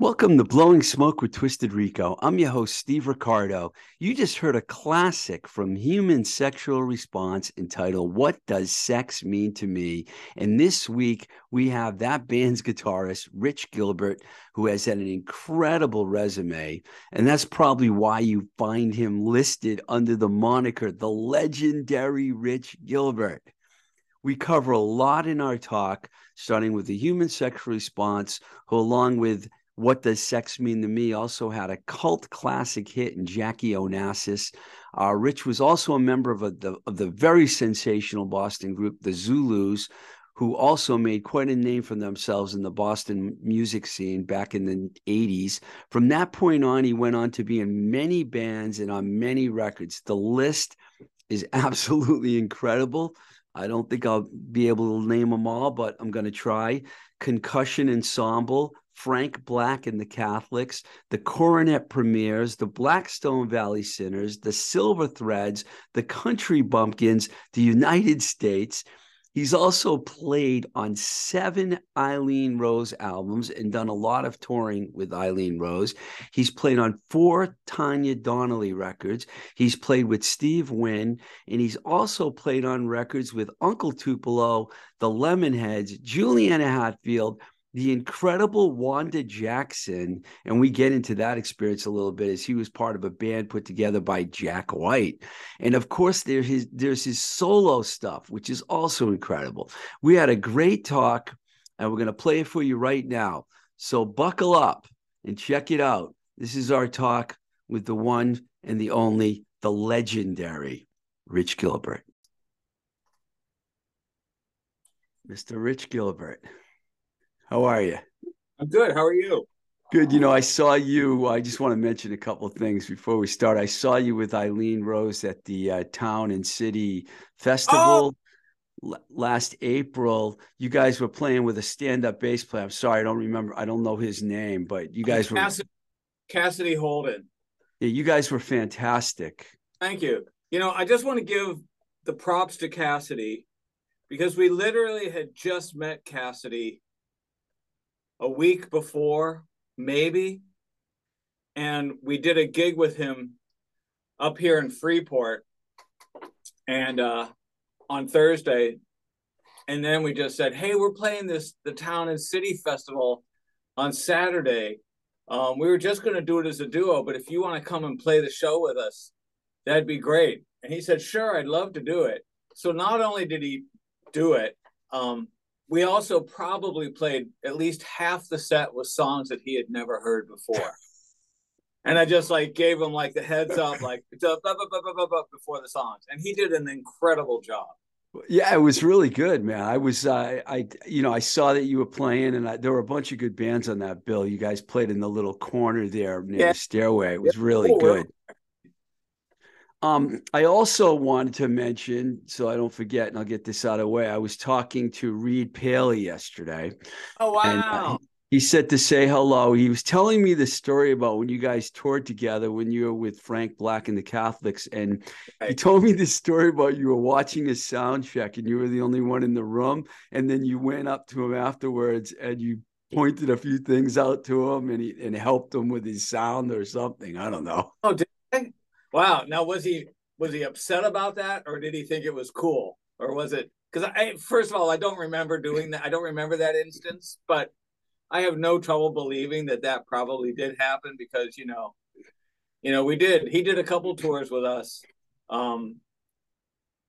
Welcome to Blowing Smoke with Twisted Rico. I'm your host, Steve Ricardo. You just heard a classic from Human Sexual Response entitled What Does Sex Mean to Me? And this week, we have that band's guitarist, Rich Gilbert, who has had an incredible resume. And that's probably why you find him listed under the moniker, the legendary Rich Gilbert. We cover a lot in our talk, starting with the human sexual response, who, along with what Does Sex Mean to Me also had a cult classic hit in Jackie Onassis. Uh, Rich was also a member of, a, the, of the very sensational Boston group, the Zulus, who also made quite a name for themselves in the Boston music scene back in the 80s. From that point on, he went on to be in many bands and on many records. The list is absolutely incredible. I don't think I'll be able to name them all, but I'm going to try. Concussion Ensemble, Frank Black and the Catholics, the Coronet Premiers, the Blackstone Valley Sinners, the Silver Threads, the Country Bumpkins, the United States. He's also played on seven Eileen Rose albums and done a lot of touring with Eileen Rose. He's played on four Tanya Donelly records. He's played with Steve Wynn, and he's also played on records with Uncle Tupelo, the Lemonheads, Juliana Hatfield, the incredible Wanda Jackson, and we get into that experience a little bit as he was part of a band put together by Jack White. And of course, there his, there's his solo stuff, which is also incredible. We had a great talk, and we're going to play it for you right now. So buckle up and check it out. This is our talk with the one and the only, the legendary Rich Gilbert. Mr. Rich Gilbert. How are you? I'm good. How are you? Good. You know, I saw you. I just want to mention a couple of things before we start. I saw you with Eileen Rose at the uh, Town and City Festival oh. l- last April. You guys were playing with a stand-up bass player. I'm sorry, I don't remember. I don't know his name, but you guys were Cassidy, Cassidy Holden. Yeah, you guys were fantastic. Thank you. You know, I just want to give the props to Cassidy because we literally had just met Cassidy a week before, maybe. And we did a gig with him up here in Freeport and uh, on Thursday. And then we just said, hey, we're playing this, the Town and City Festival on Saturday. Um, we were just going to do it as a duo, but if you want to come and play the show with us, that'd be great. And he said, sure, I'd love to do it. So not only did he do it, um, we also probably played at least half the set with songs that he had never heard before. and I just like gave him like the heads up, like before the songs, and he did an incredible job. Yeah, it was really good, man. I was, uh, I, you know, I saw that you were playing, and I, there were a bunch of good bands on that bill. You guys played in the little corner there near yeah. the stairway. It was really oh, good. Um, I also wanted to mention, so I don't forget, and I'll get this out of the way. I was talking to Reid Paley yesterday. Oh wow! And, uh, he said to say hello. He was telling me the story about when you guys toured together when you were with Frank Black and the Catholics, and he told me this story about you were watching a sound check and you were the only one in the room, and then you went up to him afterwards and you pointed a few things out to him and he and helped him with his sound or something. I don't know. Oh, did? Wow. Now was he was he upset about that, or did he think it was cool, or was it? Because I first of all, I don't remember doing that. I don't remember that instance, but I have no trouble believing that that probably did happen because you know, you know, we did. He did a couple tours with us, um,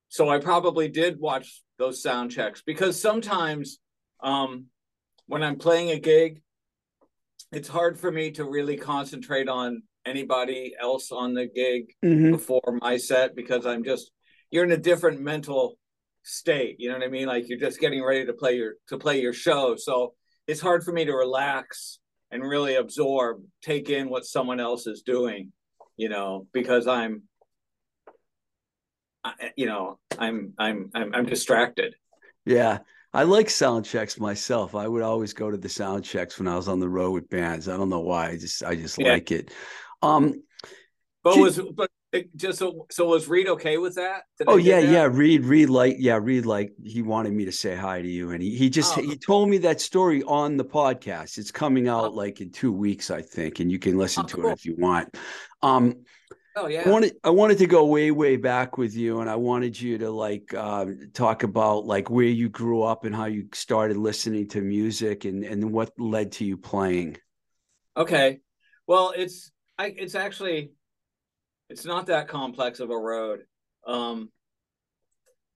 so I probably did watch those sound checks because sometimes um, when I'm playing a gig, it's hard for me to really concentrate on anybody else on the gig mm-hmm. before my set because I'm just you're in a different mental state. You know what I mean? Like you're just getting ready to play your to play your show. So it's hard for me to relax and really absorb, take in what someone else is doing, you know, because I'm you know, I'm I'm I'm I'm distracted. Yeah. I like sound checks myself. I would always go to the sound checks when I was on the road with bands. I don't know why. I just I just yeah. like it. Um, but was but just so so was Reid okay with that? I Oh yeah, that? yeah. Reid, Reid, like yeah, Reid, like he wanted me to say hi to you, and he he just Oh. he told me that story on the podcast. It's coming out Oh. like in two weeks, I think, and you can listen Oh, to cool. it if you want. Um, Oh yeah. I wanted I wanted to go way way back with you, and I wanted you to like um, talk about like where you grew up and how you started listening to music, and and what led to you playing. Okay. Well, it's I it's actually it's not that complex of a road. Um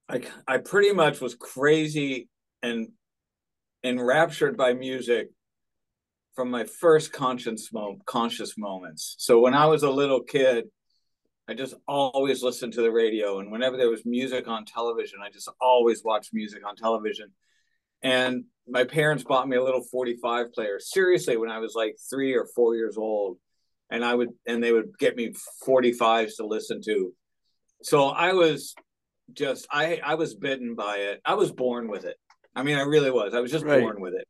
I I pretty much was crazy and enraptured by music from my first conscious mo- conscious moments. So when I was a little kid, I just always listened to the radio and whenever there was music on television, I just always watched music on television. And my parents bought me a little 45 player seriously when I was like 3 or 4 years old and I would and they would get me 45s to listen to. So I was just I I was bitten by it. I was born with it. I mean I really was. I was just Right. born with it.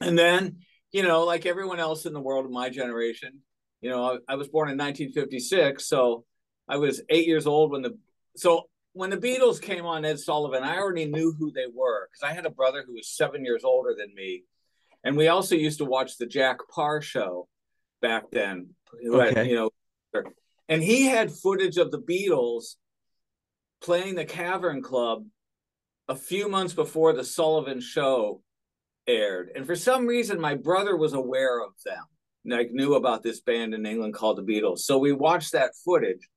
And then, you know, like everyone else in the world of my generation, you know, I, I was born in 1956, so I was 8 years old when the so when the Beatles came on Ed Sullivan, I already knew who they were because I had a brother who was 7 years older than me. And we also used to watch the Jack Paar show back then. Okay. you know, and he had footage of the Beatles playing the Cavern Club a few months before the Sullivan show aired. And for some reason, my brother was aware of them, like knew about this band in England called the Beatles. So we watched that footage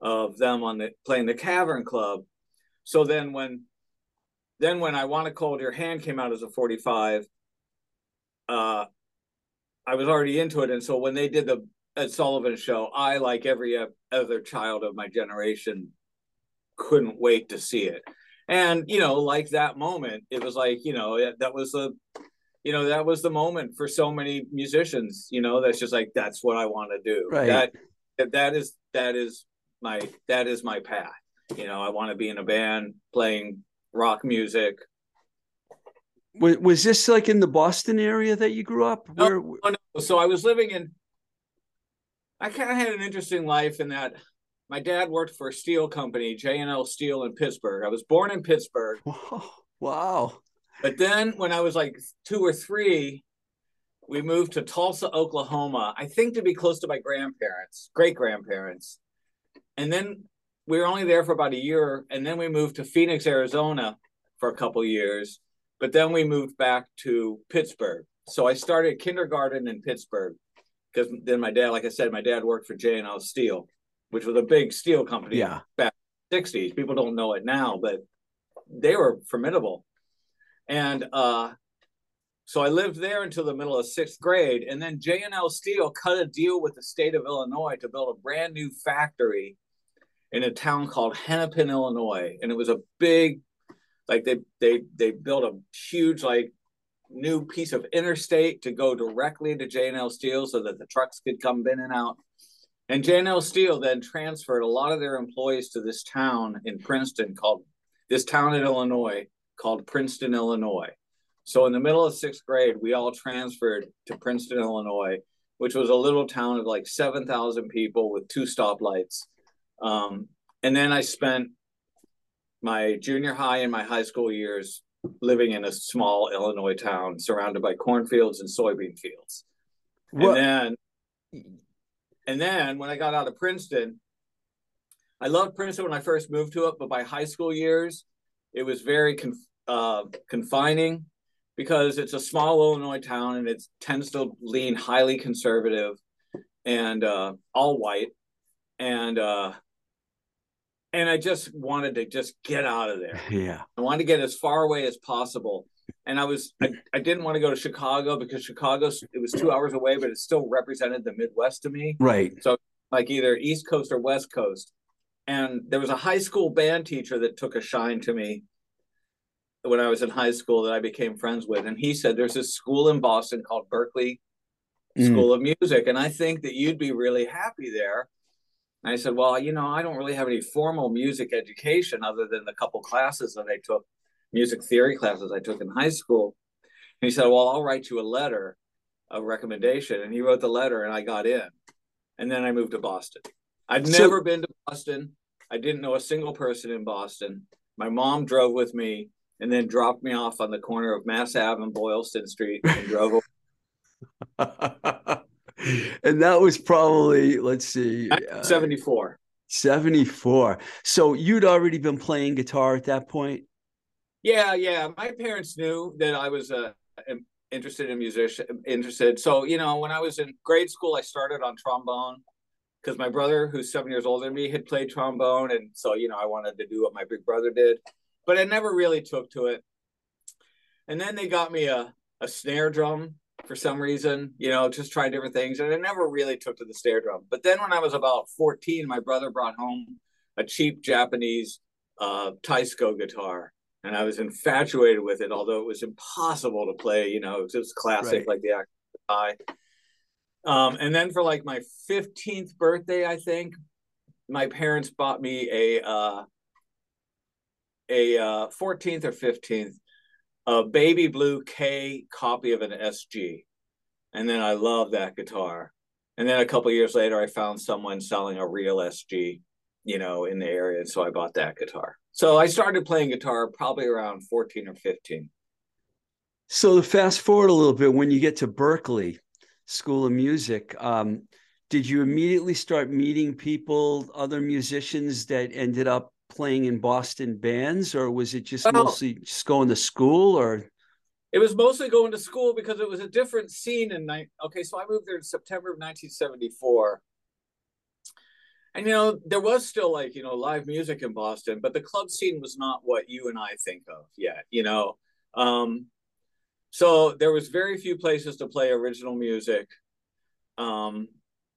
of them on the playing the Cavern Club. So then when then when I Want to Hold Your Hand came out as a 45, uh I was already into it. And so when they did the Ed Sullivan show, I, like every other child of my generation, couldn't wait to see it. And, you know, like that moment, it was like, you know, that was the, you know, that was the moment for so many musicians, you know, that's just like, that's what I want to do. Right. That, that, that is, that is my, that is my path. You know, I want to be in a band playing rock music. Was, was this like in the Boston area that you grew up? Where? No. So I was living in, I kind of had an interesting life in that my dad worked for a steel company, J&L Steel in Pittsburgh. I was born in Pittsburgh, Wow. Wow. but then when I was like two or three, we moved to Tulsa, Oklahoma, I think to be close to my grandparents, great grandparents. And then we were only there for about a year. And then we moved to Phoenix, Arizona for a couple years. But then we moved back to Pittsburgh. So I started kindergarten in Pittsburgh because then my dad, like I said, my dad worked for J&L Steel, which was a big steel company Yeah. back 60s. People don't know it now, but they were formidable. And uh, so I lived there until the middle of sixth grade. And then J&L Steel cut a deal with the state of Illinois to build a brand new factory in a town called Hennepin, Illinois. And it was a big, like they they they built a huge like new piece of interstate to go directly to J&L Steel so that the trucks could come in and out. And J&L Steel then transferred a lot of their employees to this town in Princeton called this town in Illinois called Princeton, Illinois. So in the middle of sixth grade, we all transferred to Princeton, Illinois, which was a little town of like 7,000 people with two stoplights. Um, and then I spent my junior high and my high school years living in a small Illinois town surrounded by cornfields and soybean fields. What? And then, and then when I got out of Princeton, I loved Princeton when I first moved to it, but by high school years, it was very conf- uh, confining because it's a small Illinois town and it tends to lean highly conservative and uh, all white, and uh, and I just wanted to just get out of there. yeah. I wanted to get as far away as possible. And I was I, I didn't want to go to Chicago because Chicago it was two hours away, but it still represented the Midwest to me, Right. So like either East Coast or West Coast. And there was a high school band teacher that took a shine to me when I was in high school that I became friends with. And he said, There's this school in Boston called Berklee Mm. School of Music. And I think that you'd be really happy there. And I said, Well, you know, I don't really have any formal music education other than the couple classes that I took, music theory classes I took in high school. And he said, Well, I'll write you a letter of recommendation. And he wrote the letter and I got in. And then I moved to Boston. I'd So- never been to Boston. I didn't know a single person in Boston. My mom drove with me and then dropped me off on the corner of Mass Ave and Boylston Street and drove away. And that was probably, let's see, uh, 74. 74. So you'd already been playing guitar at that point? Yeah, yeah. My parents knew that I was uh, interested in musician, interested. So you know, when I was in grade school, I started on trombone because my brother, who's seven years older than me, had played trombone, and so you know, I wanted to do what my big brother did, but I never really took to it. And then they got me a a snare drum for some reason, you know, just tried different things, and I never really took to the snare drum. But then when I was about fourteen, my brother brought home a cheap Japanese uh, Teisco guitar and I was infatuated with it, although it was impossible to play. You know, it was just classic, Right. like the Akai. Um, and then for like my fifteenth birthday, I think my parents bought me a uh, a uh, fourteenth or fifteenth a baby blue K copy of an SG, and then I loved that guitar. And then a couple years later, I found someone selling a real SG, you know, in the area, and so I bought that guitar. So I started playing guitar probably around 14 or 15. So to fast forward a little bit, when you get to Berklee School of Music, um, did you immediately start meeting people, other musicians that ended up playing in Boston bands, or was it just Well- mostly just going to school? Or It was mostly going to school because it was a different scene in night. Okay, so I moved there in September of 1974. And you know, there was still like, you know, live music in Boston, but the club scene was not what you and I think of yet, you know. Um so there was very few places to play original music. Um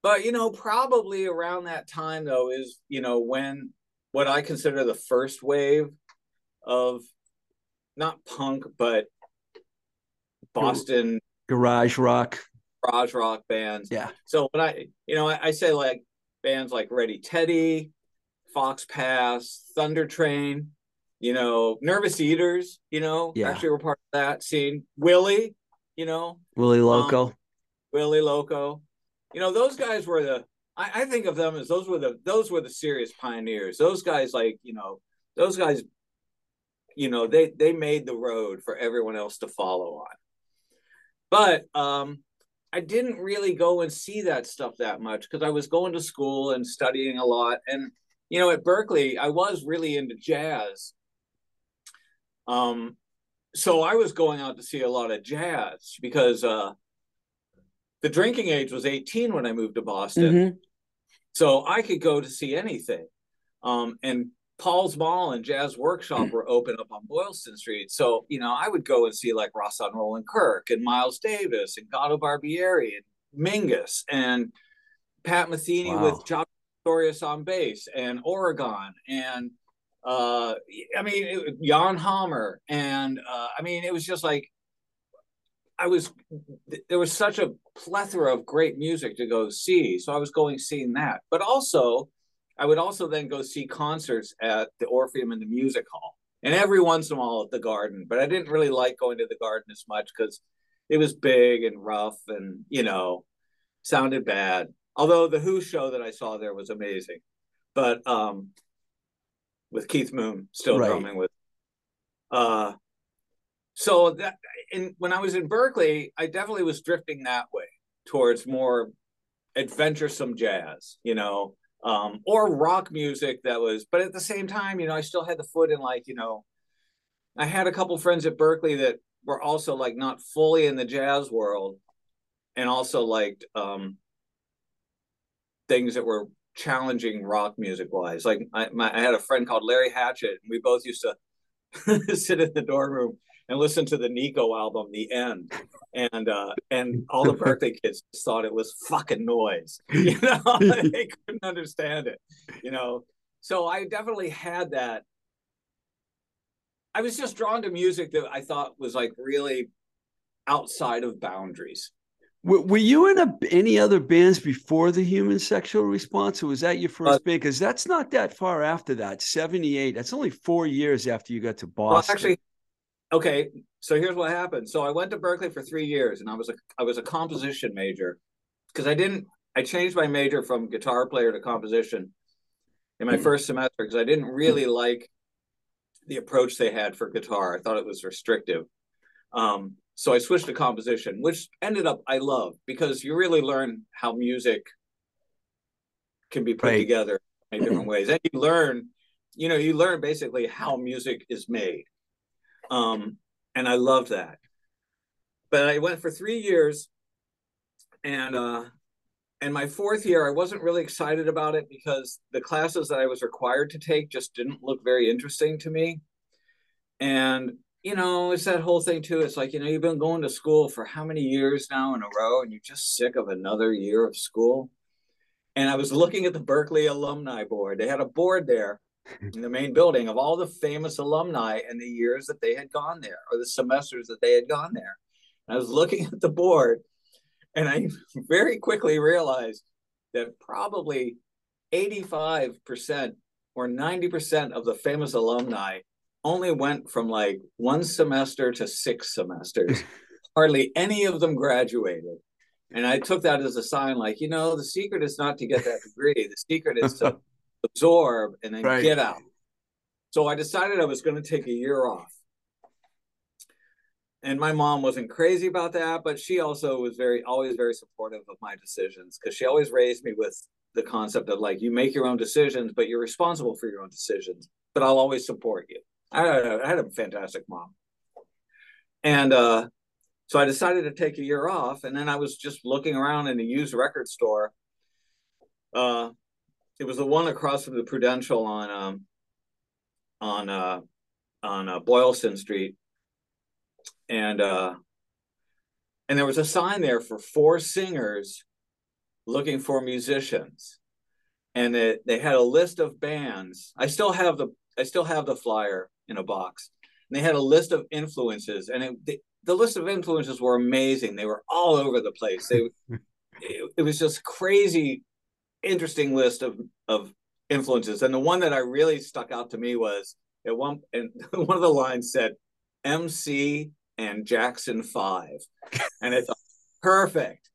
but you know, probably around that time though is, you know, when what I consider the first wave of not punk but Boston garage rock? garage rock bands. Yeah. So when I, you know, I, I say like bands like Ready Teddy, Fox Pass, Thunder Train, you know, Nervous Eaters, you know, Yeah. actually we're part of that scene. Willie, you know, Willie um, Loco? Willie Loco, you know, those guys were the. I, I think of them as those were the those were the serious pioneers. Those guys, like you know, those guys, you know, they they made the road for everyone else to follow on. But um, I didn't really go and see that stuff that much because I was going to school and studying a lot. And you know, at Berklee, I was really into jazz. Um, so I was going out to see a lot of jazz because uh, the drinking age was 18 when I moved to Boston. Mhm. So I could go to see anything. Um, and Paul's Mall and Jazz Workshop were open up on Boylston Street. So, you know, I would go and see like Rahsaan Roland Kirk and Miles Davis and Gato Barbieri and Mingus and Pat Metheny Wow. with Jaco Pastorius on bass and Oregon and uh I mean it, Jan Hammer and uh I mean it was just like I was there was such a plethora of great music to go see. So I was going seeing that. But also I would also then go see concerts at the Orpheum and the Music Hall. And every once in a while at the Garden, but I didn't really like going to the Garden as much because it was big and rough and you know sounded bad. Although the Who show that I saw there was amazing, but um, with Keith Moon still Right. drumming with. Uh, so that in when I was in Berklee, I definitely was drifting that way towards more adventuresome jazz, you know, um, or rock music that was. But at the same time, you know, I still had the foot in like you know, I had a couple friends at Berklee that were also like not fully in the jazz world, and also liked um, things that were challenging rock music wise. Like I, my, I had a friend called Larry Hatchett, and we both used to sit in the dorm room and listen to the Nico album, The End, and uh, and all the birthday kids just thought it was fucking noise. You know, they couldn't understand it. You know, so I definitely had that. I was just drawn to music that I thought was like really outside of boundaries. Were, you in a, any other bands before the Human Sexual Response, or was that your first Uh, band? Because that's not that far after that. Seventy-eight. That's only four years after you got to Well, Boston. actually, okay. So here's what happened. So I went to Berklee for three years, and I was a I was a composition major because I didn't I changed my major from guitar player to composition in my first semester because I didn't really like the approach they had for guitar. I thought it was restrictive. Um, so I switched to composition, which ended up I love because you really learn how music can be put Right. together in different ways, and you learn, you know, you learn basically how music is made. Um, and I loved that. But I went for three years, and uh, and my fourth year, I wasn't really excited about it because the classes that I was required to take just didn't look very interesting to me. And you know, it's that whole thing too. It's like, you know, you've been going to school for how many years now in a row, and you're just sick of another year of school. And I was looking at the Berklee Alumni Board. They had a board there in the main building of all the famous alumni and the years that they had gone there or the semesters that they had gone there. And I was looking at the board and I very quickly realized that probably 85% or 90% of the famous alumni only went from like one semester to six semesters. Hardly any of them graduated. And I took that as a sign like, you know, the secret is not to get that degree, the secret is to absorb and then Right. get out. So I decided I was going to take a year off. And my mom wasn't crazy about that, but she also was very, always very supportive of my decisions because she always raised me with the concept of like, you make your own decisions, but you're responsible for your own decisions, but I'll always support you. I had a, I had a fantastic mom. And uh, so I decided to take a year off. And then I was just looking around in a used record store. Uh, it was the one across from the Prudential on um, on uh, on uh, Boylston Street, and uh, and there was a sign there for four singers looking for musicians, and they they had a list of bands. I still have the I still have the flyer in a box. And they had a list of influences, and it, the, the list of influences were amazing. They were all over the place. They it, it was just crazy interesting list of of influences and the one that i really stuck out to me was at one and one of the lines said mc and jackson 5 and it's perfect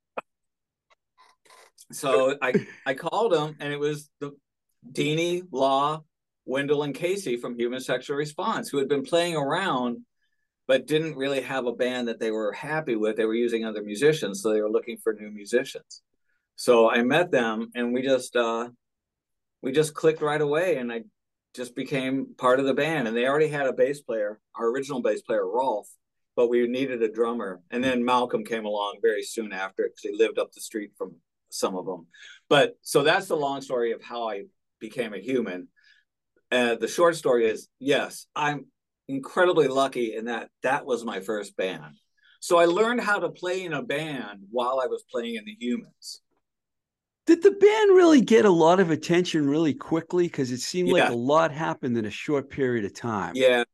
so i i called him and it was the Dini, Law, Wendell, and Casey from Human Sexual Response, who had been playing around but didn't really have a band that they were happy with. They were using other musicians, so they were looking for new musicians. So I met them, and we just uh, we just clicked right away, and I just became part of the band. And they already had a bass player, our original bass player Rolf, but we needed a drummer. And then Malcolm came along very soon after because he lived up the street from some of them. But so that's the long story of how I became a human. Uh, the short story is yes, I'm incredibly lucky in that that was my first band. So I learned how to play in a band while I was playing in the humans. Did the band really get a lot of attention really quickly? Because it seemed like a lot happened in a short period of time. Yeah.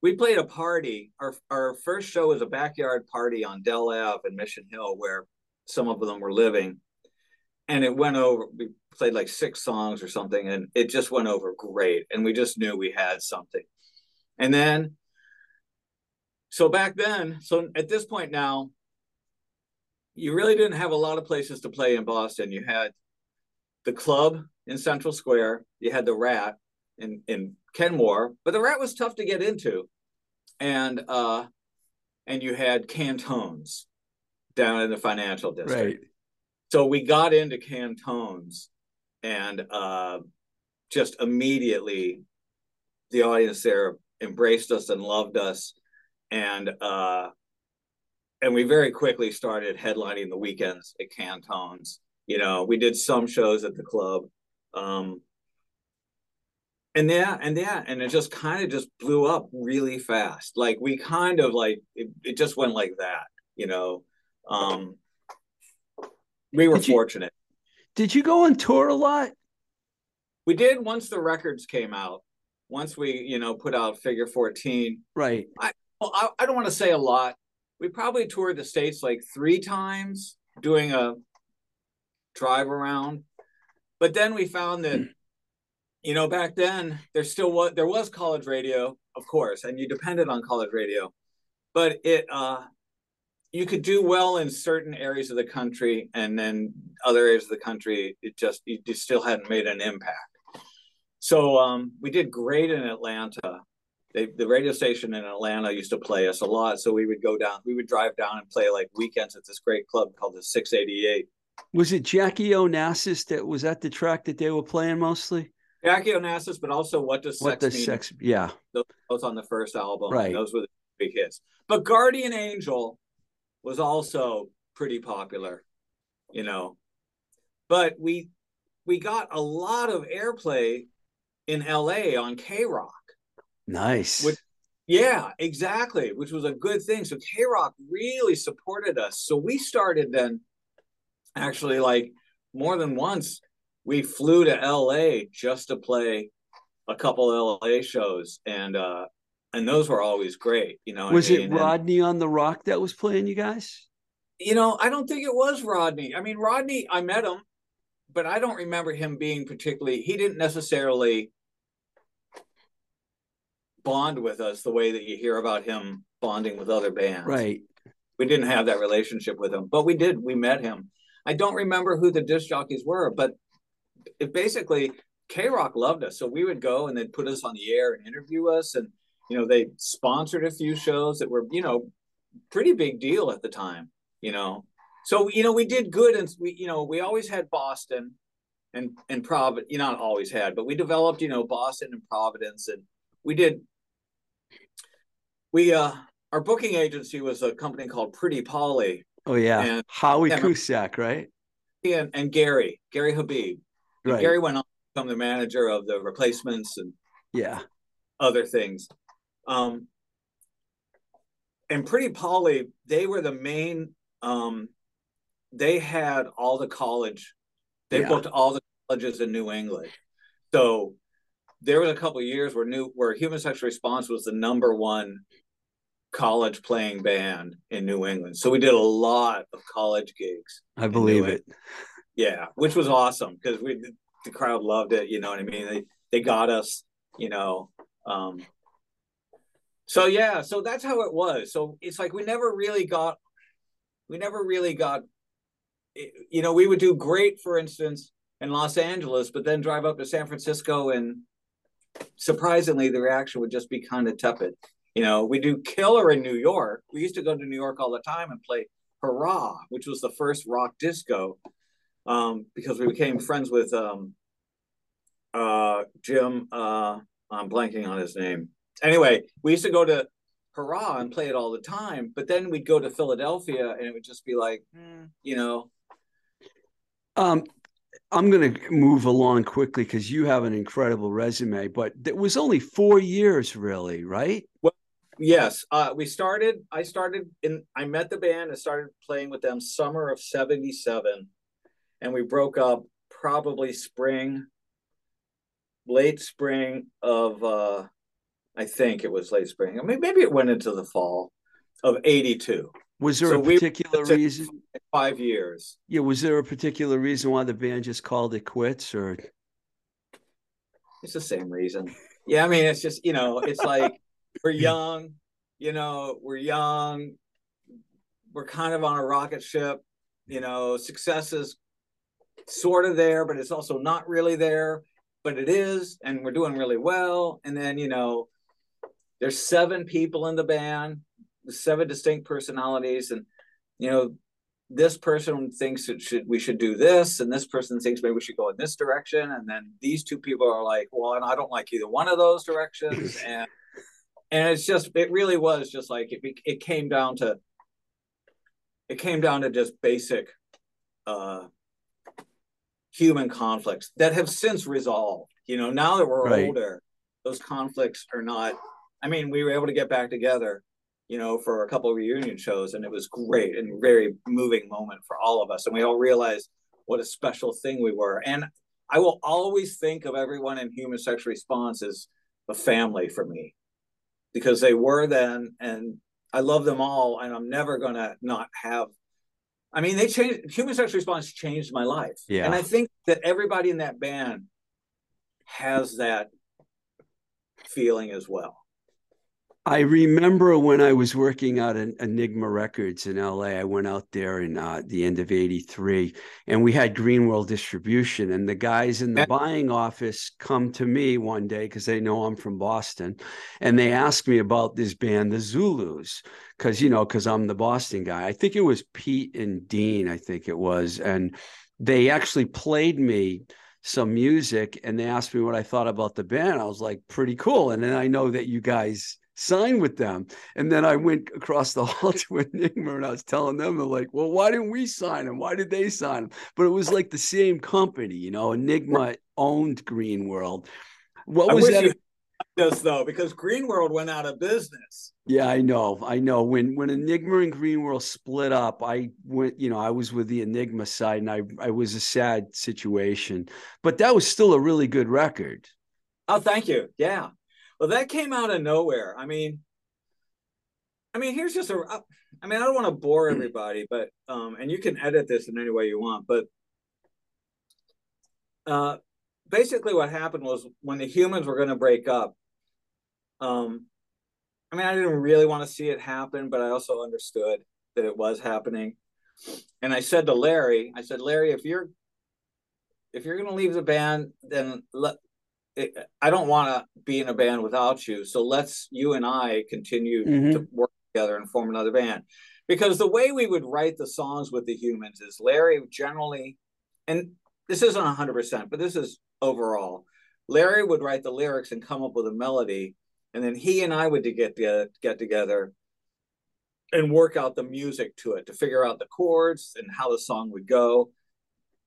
We played a party. Our our first show was a backyard party on Dell Ave in Mission Hill where some of them were living. And it went over we played like six songs or something and it just went over great and we just knew we had something. And then so back then, so at this point now you really didn't have a lot of places to play in Boston. You had the club in Central Square, you had the Rat in in Kenmore, but the Rat was tough to get into, and uh, and you had Cantone's down in the financial district. Right. So we got into Cantone's, and uh, just immediately, the audience there embraced us and loved us, and uh, and we very quickly started headlining the weekends at Cantone's. You know, we did some shows at the club. Um, and yeah, and yeah, and it just kind of just blew up really fast. Like we kind of like it, it just went like that, you know. Um we were Did you- fortunate. Did you go on tour a lot? We did once the records came out. Once we, you know, put out Figure 14. Right. Well, I, I don't want to say a lot. We probably toured the states like three times doing a drive around. But then we found that, you know, back then there still was there was college radio, of course, and you depended on college radio, but it uh you could do well in certain areas of the country, and then other areas of the country, it just you, you still hadn't made an impact. So um, we did great in Atlanta. They, the radio station in Atlanta used to play us a lot, so we would go down. We would drive down and play like weekends at this great club called the 688. Was it Jackie Onassis that was at the track that they were playing mostly? Jackie Onassis, but also what does What sex does mean? sex? Yeah, Those, those on the first album, Right. Those were the big hits. But Guardian Angel was also pretty popular, you know. But we we got a lot of airplay in LA on K Rock. Nice. Which- Yeah, exactly, which was a good thing. So K Rock really supported us. So we started then actually like more than once we flew to LA just to play a couple LA shows and uh and those were always great, you know. I was it? And, Rodney on the Rock that was playing you guys? you know, I don't think it was Rodney. I mean, Rodney, I met him, but I don't remember him being particularly he didn't necessarily bond with us the way that you hear about him bonding with other bands. Right. we didn't have that relationship with him, but we did. We met him. I don't remember who the disc jockeys were, but it basically K Rock loved us, so we would go and they'd put us on the air and interview us, and you know they sponsored a few shows that were you know pretty big deal at the time, you know. So you know we did good, and we you know we always had Boston and and Providence. You know, not always had, but we developed you know Boston and Providence, and we did. We uh our booking agency was a company called Pretty Polly Oh yeah, And- Howie yeah, Cusack, right? and, and Gary, Gary Hobbib. Right. Gary went on to become the manager of the replacements and Yeah. other things. Um, and Pretty Polly, they were the main, um, they had all the college, they Yeah. booked all the colleges in New England. So there was a couple of years where new where Human Sexual Response was the number one college playing band in New England. So we did a lot of college gigs. I believe it. Yeah, which was awesome because we the crowd loved it. You know what I mean? They they got us. You know. Um, so yeah, so that's how it was. So it's like we never really got, we never really got. You know, we would do great, for instance, in Los Angeles, but then drive up to San Francisco, and surprisingly, the reaction would just be kind of tepid. You know, we do killer in New York. We used to go to New York all the time and play Hurrah, which was the first rock disco um, because we became friends with um, uh, Jim. Uh, I'm blanking on his name. Anyway, we used to go to Hurrah and play it all the time, but then we'd go to Philadelphia and it would just be like, hmm, you know, Um, I'm going to move along quickly because you have an incredible resume, but it was only four years, really, right? Yes. Uh, we started. I started in. I met the band and started playing with them summer of '77, and we broke up probably spring, late spring of. uh I think it was late spring. I mean, maybe it went into the fall of '82. Was there So a we- particular reason? Five years. Yeah, was there a particular reason why the band just called it quits, or It's the same reason. Yeah, I mean, it's just you know, it's like we're young, you know, we're young, we're kind of on a rocket ship, you know, success is sort of there, but it's also not really there, but it is, and we're doing really well. And then you know, there's seven people in the band, seven distinct personalities, and you know, this person thinks it should we should do this, and this person thinks maybe we should go in this direction, and then these two people are like, well, and I don't like either one of those directions, and and it's just it really was just like it it came down to it came down to just basic uh human conflicts that have since resolved you know now that we're Right. older those conflicts are not i mean we were able to get back together you know for a couple of reunion shows and it was great and very moving moment for all of us. And we all realized what a special thing we were. And i will always think of everyone in human sexual response as a family for me because they were then and i love them all and i'm never going to not have i mean they changed human sexual response changed my life Yeah. and i think that everybody in that band has that feeling as well I remember when I was working out at Enigma Records in LA. I went out there in uh, the end of '83, and we had Green World distribution. And the guys in the buying office come to me one day because they know I'm from Boston, and they asked me about this band, the Zulus, because you know, because I'm the Boston guy. I think it was Pete and Dean. I think it was, and they actually played me some music and they asked me what I thought about the band. I was like, pretty cool. And then I know that you guys signed with them. And then I went across the hall to Enigma and I was telling them, they're like, well, why didn't we sign them? Why did they sign them? But it was like the same company, you know, Enigma owned Green World. What I was that? you this though, because Green World went out of business. Yeah, I know. I know. When when Enigma and Green World split up, I went, you know, I was with the Enigma side and I I was a sad situation. But that was still a really good record. Oh, thank you. Yeah. Well, that came out of nowhere. I mean, I mean, here's just a. uh, mean, I don't want to bore everybody, but um, and you can edit this in any way you want, but uh, basically, what happened was when the humans were going to break up. Um, I mean, I didn't really want to see it happen, but I also understood that it was happening. And I said to Larry, I said, Larry, if you're if you're going to leave the band, then let I don't want to be in a band without you. So let's you and I continue Mhm. to work together and form another band. Because the way we would write the songs with the humans is Larry generally, and this isn't 100%, but this is overall. Larry would write the lyrics and come up with a melody, and then he and I would to get get, get together and work out the music to it to figure out the chords and how the song would go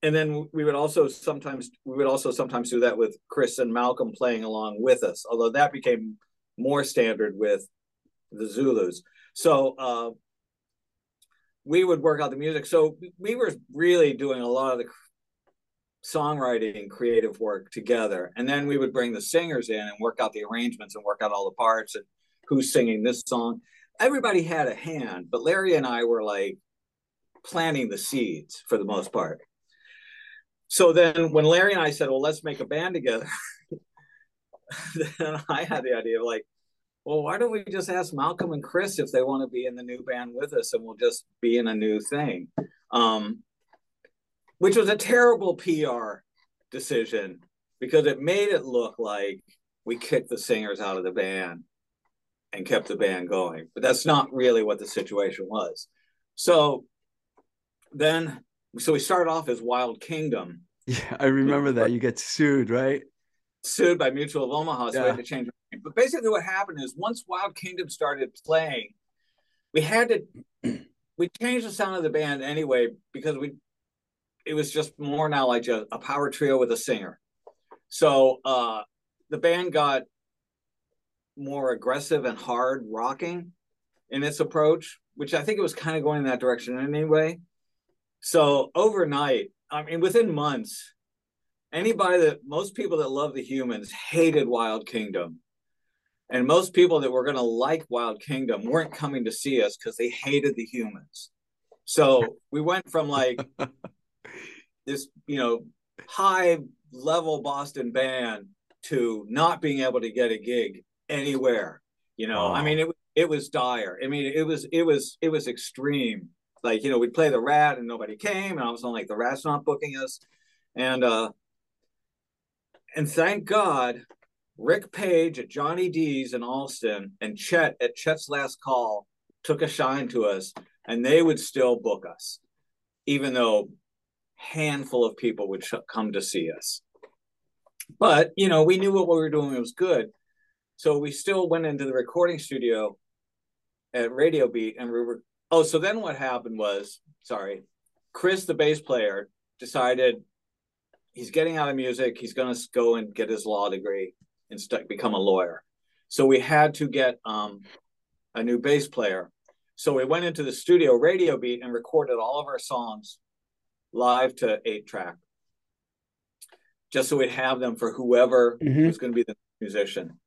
and then we would also sometimes we would also sometimes do that with Chris and Malcolm playing along with us, although that became more standard with the Zulus. So uh, we would work out the music. So we were really doing a lot of the songwriting, and creative work together, and then we would bring the singers in and work out the arrangements and work out all the parts and who's singing this song. Everybody had a hand, but Larry and I were like planting the seeds for the most part so then when Larry and I said, well, let's make a band together, then I had the idea of like, well, why don't we just ask Malcolm and Chris if they want to be in the new band with us and we'll just be in a new thing? Um, which was a terrible PR decision because it made it look like we kicked the singers out of the band and kept the band going. But that's not really what the situation was. So then so we started off as Wild Kingdom, Yeah, I remember that. You get sued, right? sued by Mutual of Omaha, so we had to change. But basically, what happened is once Wild Kingdom started playing, we had to we changed the sound of the band anyway because we it was just more now like a, a power trio with a singer. So uh, the band got more aggressive and hard rocking in its approach, which I think it was kind of going in that direction anyway. So overnight, I mean, within months, anybody that most people that love the humans hated Wild Kingdom. And most people that were going to like Wild Kingdom weren't coming to see us because they hated the humans. So we went from like this, you know, high level Boston band to not being able to get a gig anywhere. You know, I mean, it it was dire. I mean, it was it was it was extreme. Like you know, we'd play the Rat and nobody came, and of a sudden, like the Rat's not booking us, and uh, and thank God, Rick Page at Johnny D's in Allston and Chet at Chet's Last Call took a shine to us, and they would still book us, even though a handful of people would sh- come to see us. But you know, we knew what we were doing it was good, so we still went into the recording studio at Radio Beat, and we were. Oh, so then what happened was, sorry, Chris, the bass player, decided he's getting out of music. He's going to go and get his law degree and st- become a lawyer. So we had to get um, a new bass player. So we went into the studio, Radio Beat, and recorded all of our songs live to eight track, just so we'd have them for whoever Mhm. was going to be the musician.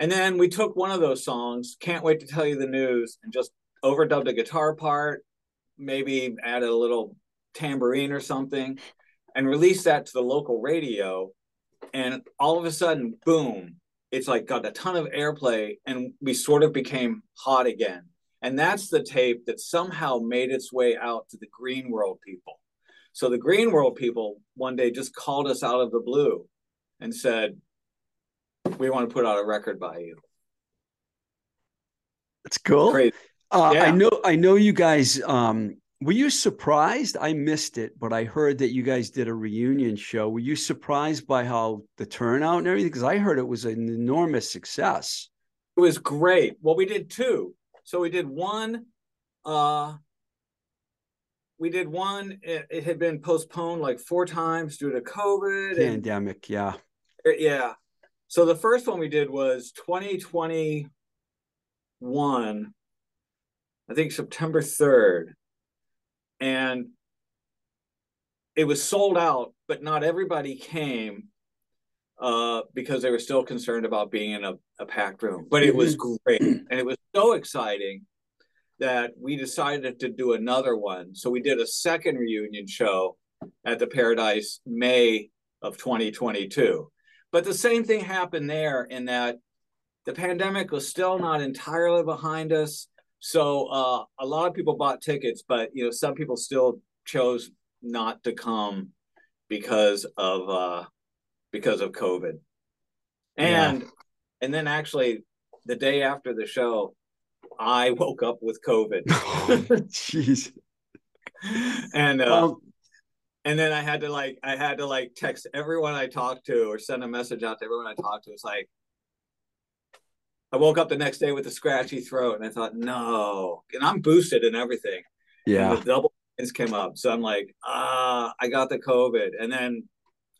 And then we took one of those songs, Can't Wait to Tell You the News, and just overdubbed a guitar part, maybe added a little tambourine or something, and released that to the local radio. And all of a sudden, boom, it's like got a ton of airplay and we sort of became hot again. And that's the tape that somehow made its way out to the Green World people. So the Green World people one day just called us out of the blue and said, We want to put out a record by you. That's cool. Crazy. Uh, I know. I know you guys. Um, were you surprised? I missed it, but I heard that you guys did a reunion show. Were you surprised by how the turnout and everything? Because I heard it was an enormous success. It was great. Well, we did two. So we did one. Uh, we did one. It, it had been postponed like four times due to COVID. And, Pandemic, yeah. yeah. So the first one we did was 2021. I think September 3rd. And it was sold out, but not everybody came uh, because they were still concerned about being in a, a packed room. But it was great. And it was so exciting that we decided to do another one. So we did a second reunion show at the Paradise May of 2022. But the same thing happened there in that the pandemic was still not entirely behind us. So uh, a lot of people bought tickets, but you know some people still chose not to come because of uh, because of COVID. And and then actually the day after the show, I woke up with COVID, Jeez. and uh, Well, and then I had to like I had to like text everyone I talked to or send a message out to everyone I talked to. It's like I woke up the next day with a scratchy throat, and I thought, no, and I'm boosted and everything. yeah. And the double things came up, so I'm like, ah, I got the COVID, and then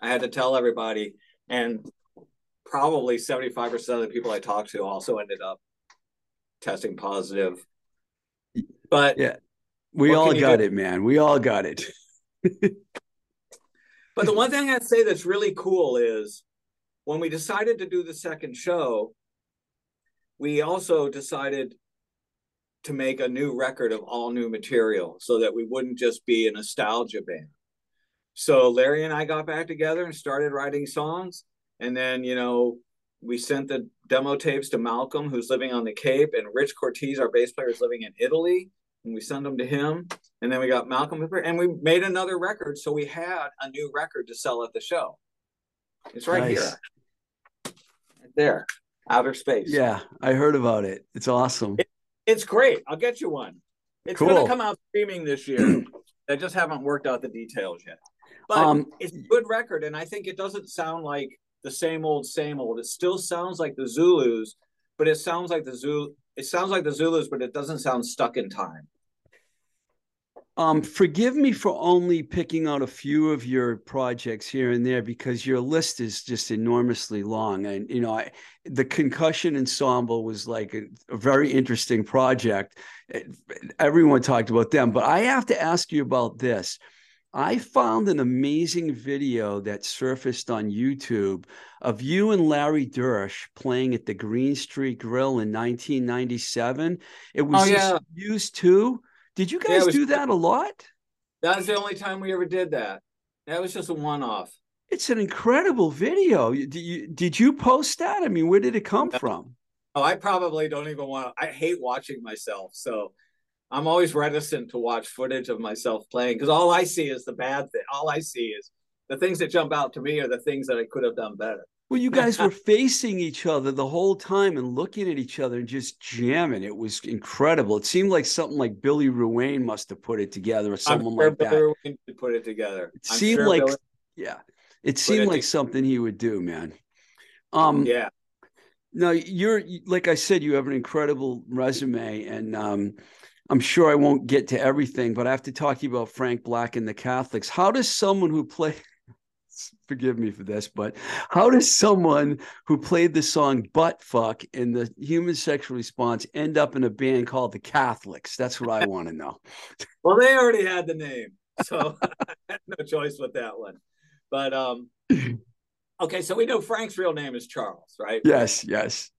I had to tell everybody, and probably 75% of the people I talked to also ended up testing positive. But Yeah. We all got it, man. We all got it. But the one thing I'd say that's really cool is when we decided to do the second show, we also decided to make a new record of all new material so that we wouldn't just be a nostalgia band. So Larry and I got back together and started writing songs. And then, you know, we sent the demo tapes to Malcolm, who's living on the Cape, and Rich Cortez, our bass player, is living in Italy. And we sent them to him. And then we got Malcolm and we made another record. So we had a new record to sell at the show. It's right Nice. here. Right there. Outer space. Yeah, I heard about it. It's awesome. It's great. I'll get you one. It's Cool. gonna come out streaming this year. I just haven't worked out the details yet. But Um, it's a good record, and I think it doesn't sound like the same old, same old. It still sounds like the Zulus, but it sounds like the Zulu. It sounds like the Zulus, but it doesn't sound stuck in time. Um, forgive me for only picking out a few of your projects here and there because your list is just enormously long. And you know, I, the Concussion Ensemble was like a, a very interesting project. It- everyone talked about them, but I have to ask you about this. I found an amazing video that surfaced on YouTube of you and Larry Dersch playing at the Green Street Grill in 1997. It was Oh, yeah. used too. Did you Yeah, guys was- do that a lot? That was the only time we ever did that. That was just a one-off. It's an incredible video. Did you, did you post that? I mean, where did it come No. from? Oh, I probably don't even want. to I hate watching myself, so I'm always reticent to watch footage of myself playing because all I see is the bad thing. All I see is the things that jump out to me are the things that I could have done better. Well, you guys were facing each other the whole time and looking at each other and just jamming. It was incredible. It seemed like something like Billy Ruane must have put it together or someone sure like that. Billy Ruane could put it together. It I'm seemed sure like, Billy- yeah, it it seemed like to- something he would do, man. Um, yeah, No, you're like I said, you have an incredible resume, and um, I'm sure I won't get to everything, but I have to talk to you about Frank Black and the Catholics. How does someone who play forgive me for this, but how does someone who played the song butt fuck in the human sexual response end up in a band called the Catholics? That's what I want to know. well, they already had the name, so I had no choice with that one. But um, okay, so we know Frank's real name is Charles, right? Yes, yes.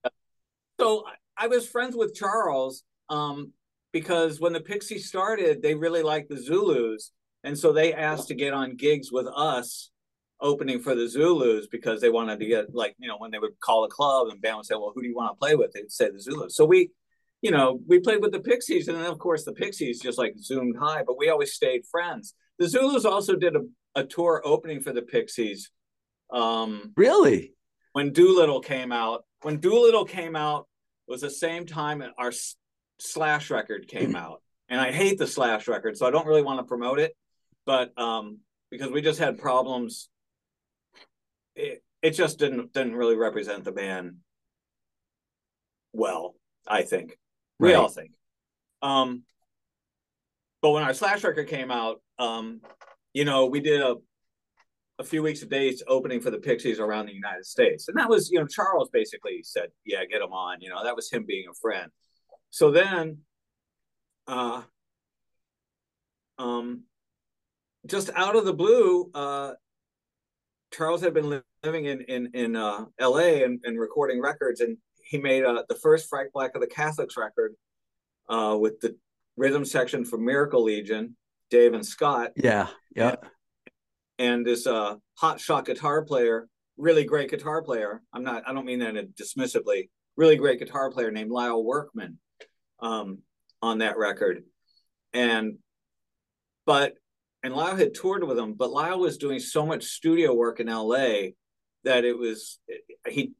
So I- I was friends with Charles um, because when the Pixies started, they really liked the Zulus, and so they asked to get on gigs with us opening for the Zulus because they wanted to get like you know when they would call a club and band would say, "Well, who do you want to play with?" They'd say the Zulus. So we, you know, we played with the Pixies, and then of course the Pixies just like zoomed high, but we always stayed friends. The Zulus also did a, a tour opening for the Pixies. Um, Really? when Doolittle came out, when Doolittle came out was the same time our Slash record came out, and I hate the Slash record, so I don't really want to promote it, but um, because we just had problems, it it just didn't didn't really represent the band well. I think we Right. all think. Um, but when our Slash record came out, um, you know, we did a a few weeks of dates opening for the Pixies around the United States. And that was, you know, Charles basically said, yeah, get him on. You know, that was him being a friend. So then, uh, um, just out of the blue, uh, Charles had been living in in in uh, L.A. And, and recording records, and he made uh, the first Frank Black of the Catholics record uh, with the rhythm section for Miracle Legion, Dave and Scott, Yeah. Yeah. and this uh hot shot guitar player, really great guitar player. I'm not I don't mean that in dismissively. Really great guitar player named Lyle Workman um on that record. And but and Lyle had toured with him, but Lyle was doing so much studio work in LA that it was he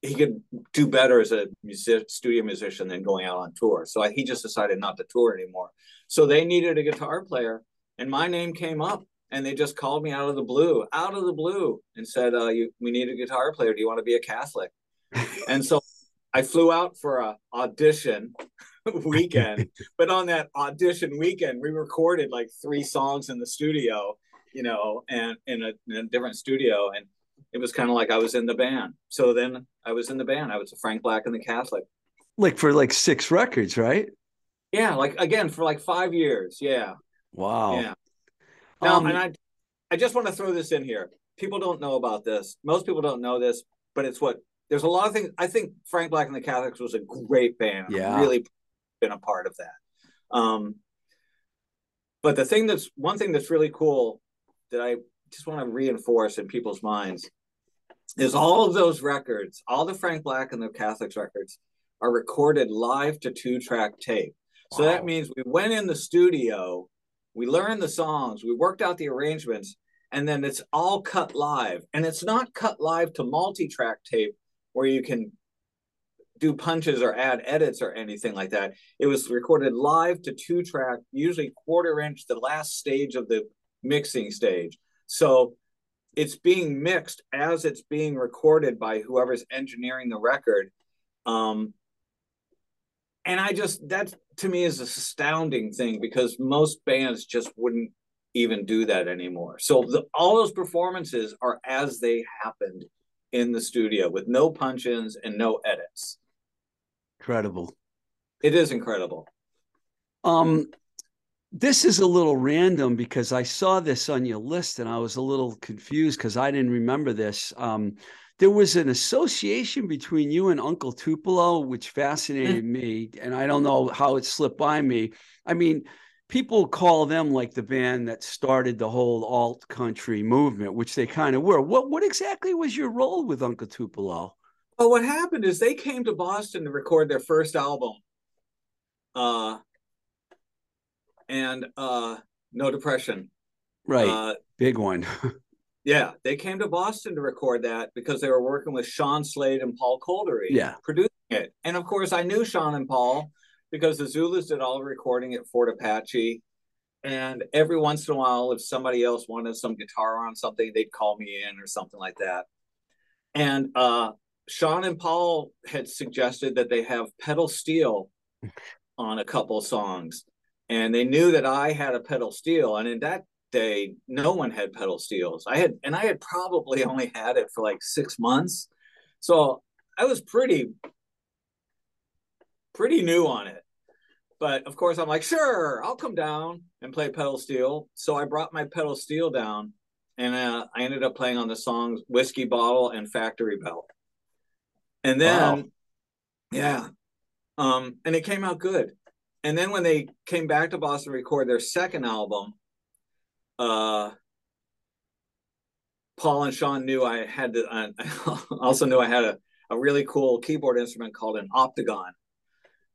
he could do better as a music, studio musician than going out on tour. So I, he just decided not to tour anymore. So they needed a guitar player, and my name came up, and they just called me out of the blue, out of the blue, and said, uh, "You, we need a guitar player. Do you want to be a Catholic?" and so I flew out for a audition weekend. but on that audition weekend, we recorded like three songs in the studio, you know, and in a, in a different studio, and it was kind of like I was in the band. So then I was in the band. I was a Frank Black and the Catholic. Like for like six records, right? Yeah, like again for like five years. Yeah, Wow. yeah. Now, Um, and I, I just want to throw this in here. People don't know about this. Most people don't know this, but it's what there's a lot of things. I think Frank Black and the Catholics was a great band. Yeah. really been a part of that. Um, but the thing that's one thing that's really cool that I just want to reinforce in people's minds is all of those records, all the Frank Black and the Catholics records, are recorded live to two track tape. So Wow. that means we went in the studio, we learned the songs, we worked out the arrangements, and then it's all cut live. And it's not cut live to multi track tape where you can do punches or add edits or anything like that. It was recorded live to two track, usually quarter inch, the last stage of the mixing stage. So it's being mixed as it's being recorded by whoever's engineering the record. Um, and I just that to me is a astounding thing because most bands just wouldn't even do that anymore. So the, all those performances are as they happened in the studio with no punch-ins and no edits. Incredible. It is incredible. Um, this is a little random because I saw this on your list and I was a little confused because I didn't remember this. Um, there was an association between you and Uncle Tupelo, which fascinated me, and I don't know how it slipped by me. I mean, people call them like the band that started the whole alt country movement, which they kind of were. What what exactly was your role with Uncle Tupelo? Well, what happened is they came to Boston to record their first album. Uh and uh No Depression. Right, Uh big one. yeah, they came to Boston to record that because they were working with Sean Slade and Paul Kolderie. Yeah. Producing it. And of course I knew Sean and Paul because the Zulus did all the recording at Fort Apache. And every once in a while, if somebody else wanted some guitar on something, they'd call me in or something like that. And uh Sean and Paul had suggested that they have pedal steel on a couple songs. And they knew that I had a pedal steel. And in that day, no one had pedal steels. I had, and I had probably only had it for like six months. So I was pretty, pretty new on it. But of course, I'm like, sure, I'll come down and play pedal steel. So I brought my pedal steel down and uh, I ended up playing on the songs Whiskey Bottle and Factory Belt. And then, Wow. yeah, um, and it came out good. And then when they came back to Boston to record their second album, uh, Paul and Sean knew I had to. I also knew I had a, a really cool keyboard instrument called an Optigan,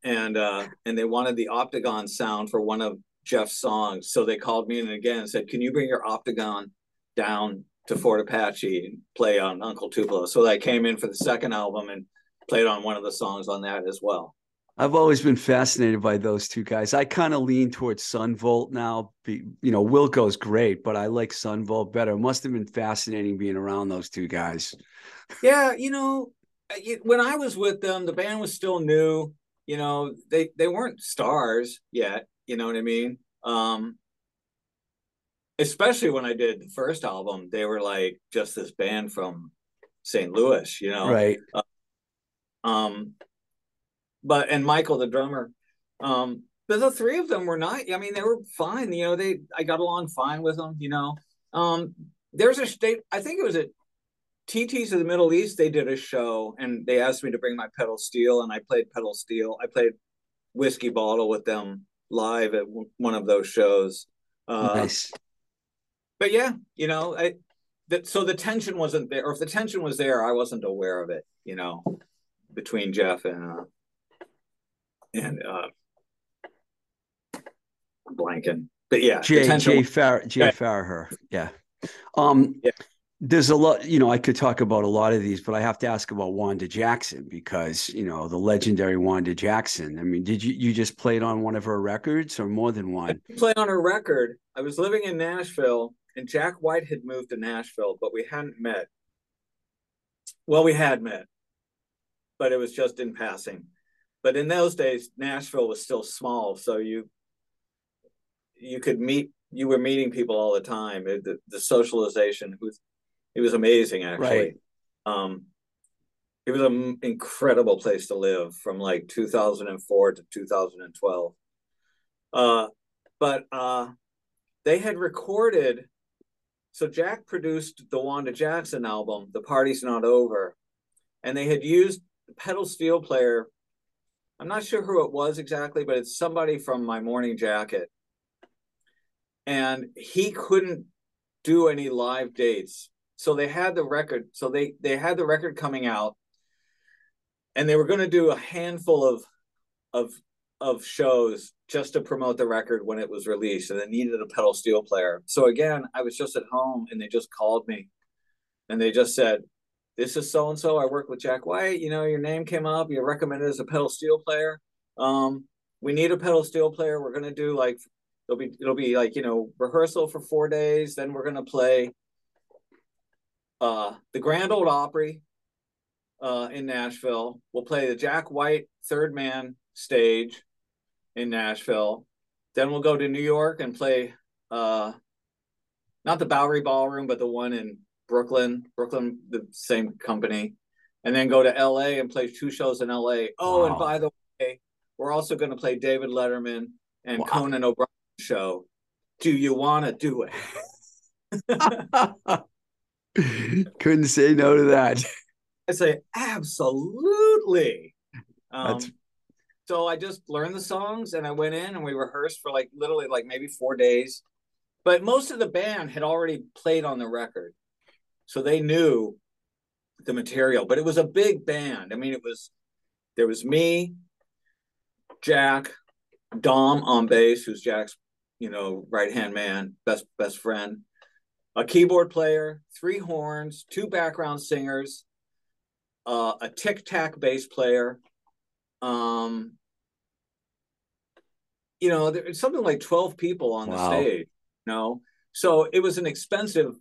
and uh, and they wanted the Optigan sound for one of Jeff's songs. So they called me in again and said, "Can you bring your Optigan down to Fort Apache and play on Uncle Tupelo?" So I came in for the second album and played on one of the songs on that as well. I've always been fascinated by those two guys. I kind of lean towards Son Volt now. You know, Wilco's great, but I like Son Volt better. It must have been fascinating being around those two guys. Yeah, you know, when I was with them, the band was still new. You know, they they weren't stars yet. You know what I mean? Um, especially when I did the first album, they were like just this band from St. Louis. You know, right? Uh, um, but and Michael, the drummer, um, but the three of them were not. I mean, they were fine. You know, they I got along fine with them. You know, um, there's a state. I think it was at TTs of the Middle East. They did a show, and they asked me to bring my pedal steel, and I played pedal steel. I played whiskey bottle with them live at one of those shows. Uh, nice. But yeah, you know, I that so the tension wasn't there, or if the tension was there, I wasn't aware of it. You know, between Jeff and uh, and uh, blanking. But yeah, Jay Jay Far Jay yeah. Farrar. Yeah. Um yeah. there's a lot, you know, I could talk about a lot of these, but I have to ask about Wanda Jackson because, you know, the legendary Wanda Jackson. I mean, did you you just played on one of her records or more than one? I played on her record. I was living in Nashville and Jack White had moved to Nashville, but we hadn't met. Well, we had met, but it was just in passing but in those days nashville was still small so you you could meet you were meeting people all the time it, the, the socialization was it was amazing actually right. um it was an incredible place to live from like 2004 to 2012 uh but uh they had recorded so jack produced the wanda jackson album the party's not over and they had used the pedal steel player I'm not sure who it was exactly, but it's somebody from my morning jacket. And he couldn't do any live dates. So they had the record. So they they had the record coming out and they were going to do a handful of of of shows just to promote the record when it was released and they needed a pedal steel player. So again, I was just at home and they just called me and they just said, this is so and so. I work with Jack White. You know, your name came up. You're recommended as a pedal steel player. Um, we need a pedal steel player. We're gonna do like it'll be it'll be like you know rehearsal for four days. Then we're gonna play uh, the Grand Ole Opry uh, in Nashville. We'll play the Jack White Third Man stage in Nashville. Then we'll go to New York and play uh, not the Bowery Ballroom, but the one in Brooklyn, Brooklyn, the same company, and then go to LA and play two shows in LA. Oh, wow. and by the way, we're also going to play David Letterman and wow. Conan O'Brien show. Do you want to do it? Couldn't say no to that. I say absolutely. Um, so I just learned the songs and I went in and we rehearsed for like literally like maybe four days. But most of the band had already played on the record so they knew the material but it was a big band i mean it was there was me jack dom on bass who's jack's you know right hand man best best friend a keyboard player three horns two background singers uh, a tic tac bass player um you know there's something like 12 people on wow. the stage you know so it was an expensive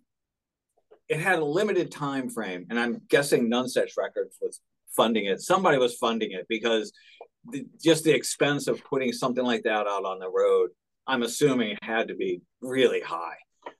it had a limited time frame, and I'm guessing Nonesuch Records was funding it. Somebody was funding it because the, just the expense of putting something like that out on the road, I'm assuming it had to be really high.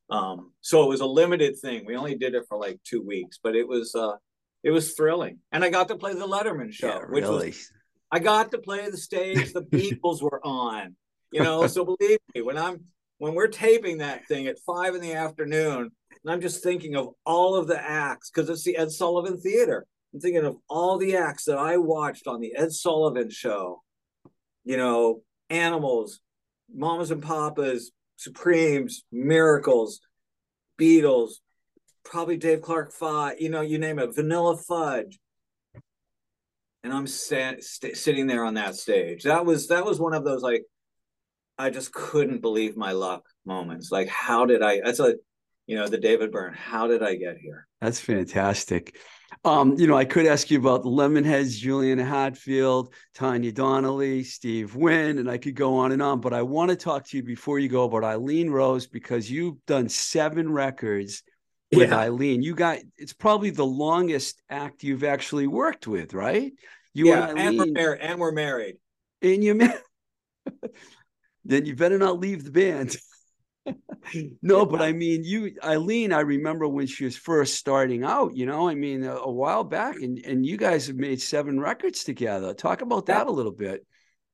Um, so it was a limited thing. We only did it for like two weeks, but it was uh, it was thrilling, and I got to play the Letterman show, yeah, which really? was I got to play the stage the Beatles were on. You know, so believe me, when I'm when we're taping that thing at five in the afternoon, and I'm just thinking of all of the acts because it's the Ed Sullivan Theater. I'm thinking of all the acts that I watched on the Ed Sullivan show. You know, Animals, Mamas and Papas, Supremes, Miracles, Beatles, probably Dave Clark Five, you know, you name it, Vanilla Fudge. And I'm st- sitting there on that stage. That was that was one of those like I just couldn't believe my luck moments. Like, how did I? That's like, you know, the David Byrne. How did I get here? That's fantastic. Um, you know, I could ask you about the Lemonheads, Juliana Hatfield, Tanya Donnelly, Steve Wynn, and I could go on and on. But I want to talk to you before you go about Eileen Rose because you've done seven records with Yeah. Eileen. You got it's probably the longest act you've actually worked with, right? You yeah, and and we're married. And we're married. and you. then you better not leave the band. no, but I mean, you, Eileen, I remember when she was first starting out, you know, I mean, a, a while back, and, and you guys have made seven records together. Talk about that a little bit.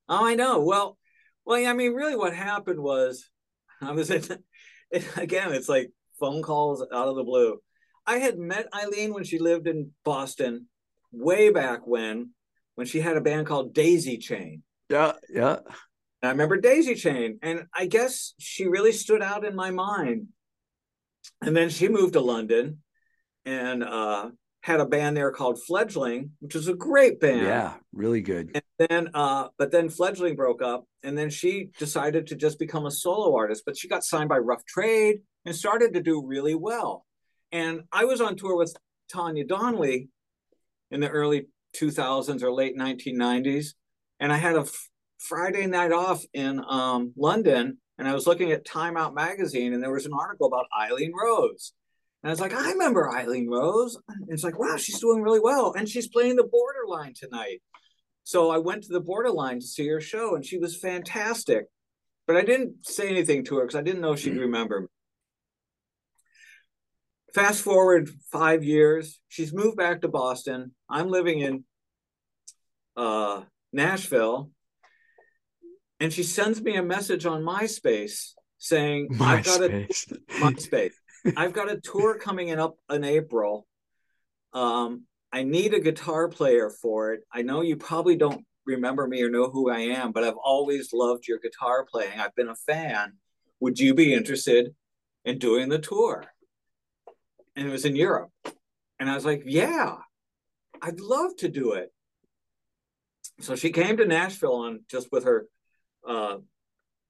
Oh, I know. Well, well, I mean, really, what happened was I was in. Again, it's like phone calls out of the blue. I had met Eileen when she lived in Boston, way back when, when she had a band called Daisy Chain. Yeah, yeah. I remember Daisy Chain, and I guess she really stood out in my mind. And then she moved to London and uh, had a band there called Fledgling, which was a great band. Yeah, really good. And then, uh, but then Fledgling broke up, and then she decided to just become a solo artist. But she got signed by Rough Trade and started to do really well. And I was on tour with Tanya Donnelly in the early 2000s or late 1990s, and I had a f- Friday night off in um, London, and I was looking at Time Out magazine, and there was an article about Eileen Rose. And I was like, I remember Eileen Rose. And it's like, wow, she's doing really well. And she's playing the borderline tonight. So I went to the borderline to see her show, and she was fantastic. But I didn't say anything to her because I didn't know she'd remember me. Fast forward five years, she's moved back to Boston. I'm living in uh, Nashville. And she sends me a message on MySpace saying, I've got a MySpace. MySpace. I've got a tour coming in up in April. Um, I need a guitar player for it. I know you probably don't remember me or know who I am, but I've always loved your guitar playing. I've been a fan. Would you be interested in doing the tour? And it was in Europe. And I was like, yeah, I'd love to do it. So she came to Nashville on just with her uh,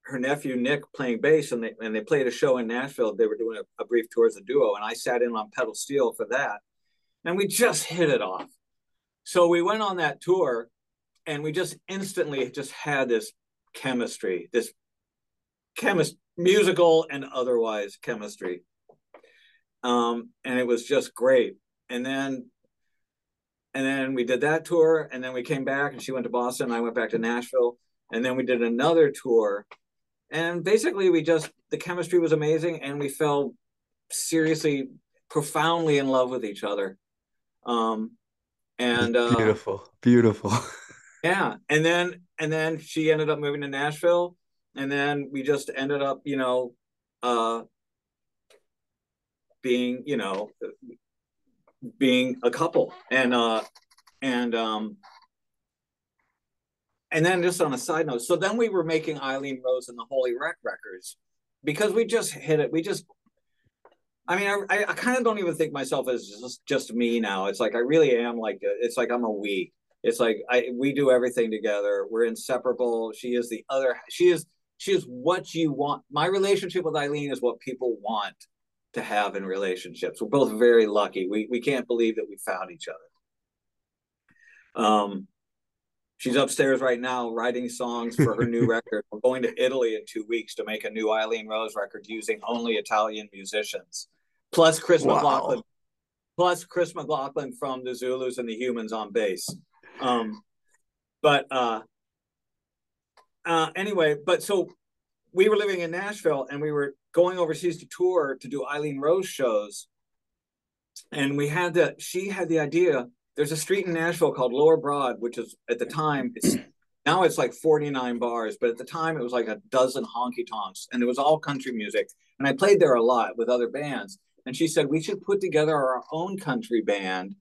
her nephew Nick playing bass, and they and they played a show in Nashville. They were doing a, a brief tour as a duo, and I sat in on pedal steel for that, and we just hit it off. So we went on that tour, and we just instantly just had this chemistry, this chemist musical and otherwise chemistry, um, and it was just great. And then and then we did that tour, and then we came back, and she went to Boston, and I went back to Nashville, and then we did another tour. And basically we just the chemistry was amazing and we fell seriously profoundly in love with each other. Um and uh beautiful, beautiful. yeah. And then and then she ended up moving to nashville. And then we just ended up you know uh being you know being a couple. And uh and um and then just on a side note, so then we were making Eileen Rose and the Holy Wreck records because we just hit it. We just, I mean, I, I kind of don't even think myself as just, just me now. It's like I really am like it's like I'm a we. It's like I we do everything together. We're inseparable. She is the other. She is she is what you want. My relationship with Eileen is what people want to have in relationships. We're both very lucky. We we can't believe that we found each other. Um, She's upstairs right now writing songs for her new record. We're going to Italy in two weeks to make a new Eileen Rose record using only Italian musicians, plus Chris Wow. McLaughlin, plus Chris McLaughlin from the Zulus and the Humans on bass. Um, but uh, uh, anyway, but so we were living in Nashville and we were going overseas to tour to do Eileen Rose shows, and we had the she had the idea there's a street in Nashville called Lower Broad, which is at the time it's now it's like 49 bars, but at the time it was like a dozen honky tonks, and it was all country music. And I played there a lot with other bands. And she said we should put together our own country band.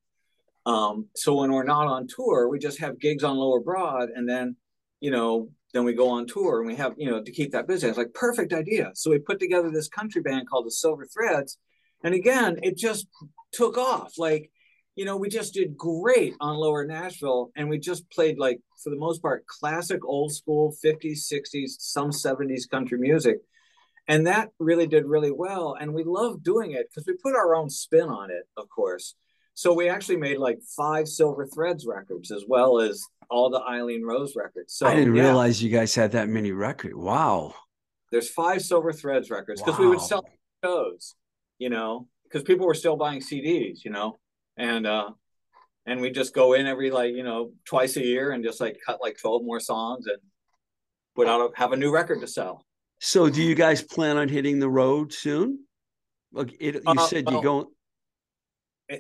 Um, so when we're not on tour, we just have gigs on Lower Broad, and then you know then we go on tour and we have you know to keep that busy. I was like perfect idea. So we put together this country band called the Silver Threads, And again, it just took off. Like, you know, we just did great on Lower Nashville, and we just played like for the most part classic, old school, 50s, 60s, some 70s country music. And that really did really well. And we loved doing it because we put our own spin on it, of course. So we actually made like five Silver Threads records as well as all the Eileen Rose records. So I didn't yeah, realize you guys had that many records. Wow. there's five Silver Threads records because we would sell shows, you know, because people were still buying CDs, you know, and uh and we just go in every like you know twice a year and just like cut like 12 more songs and put out a, have a new record to sell. So do you guys plan on hitting the road soon? Like it, you Uh, said well, you go.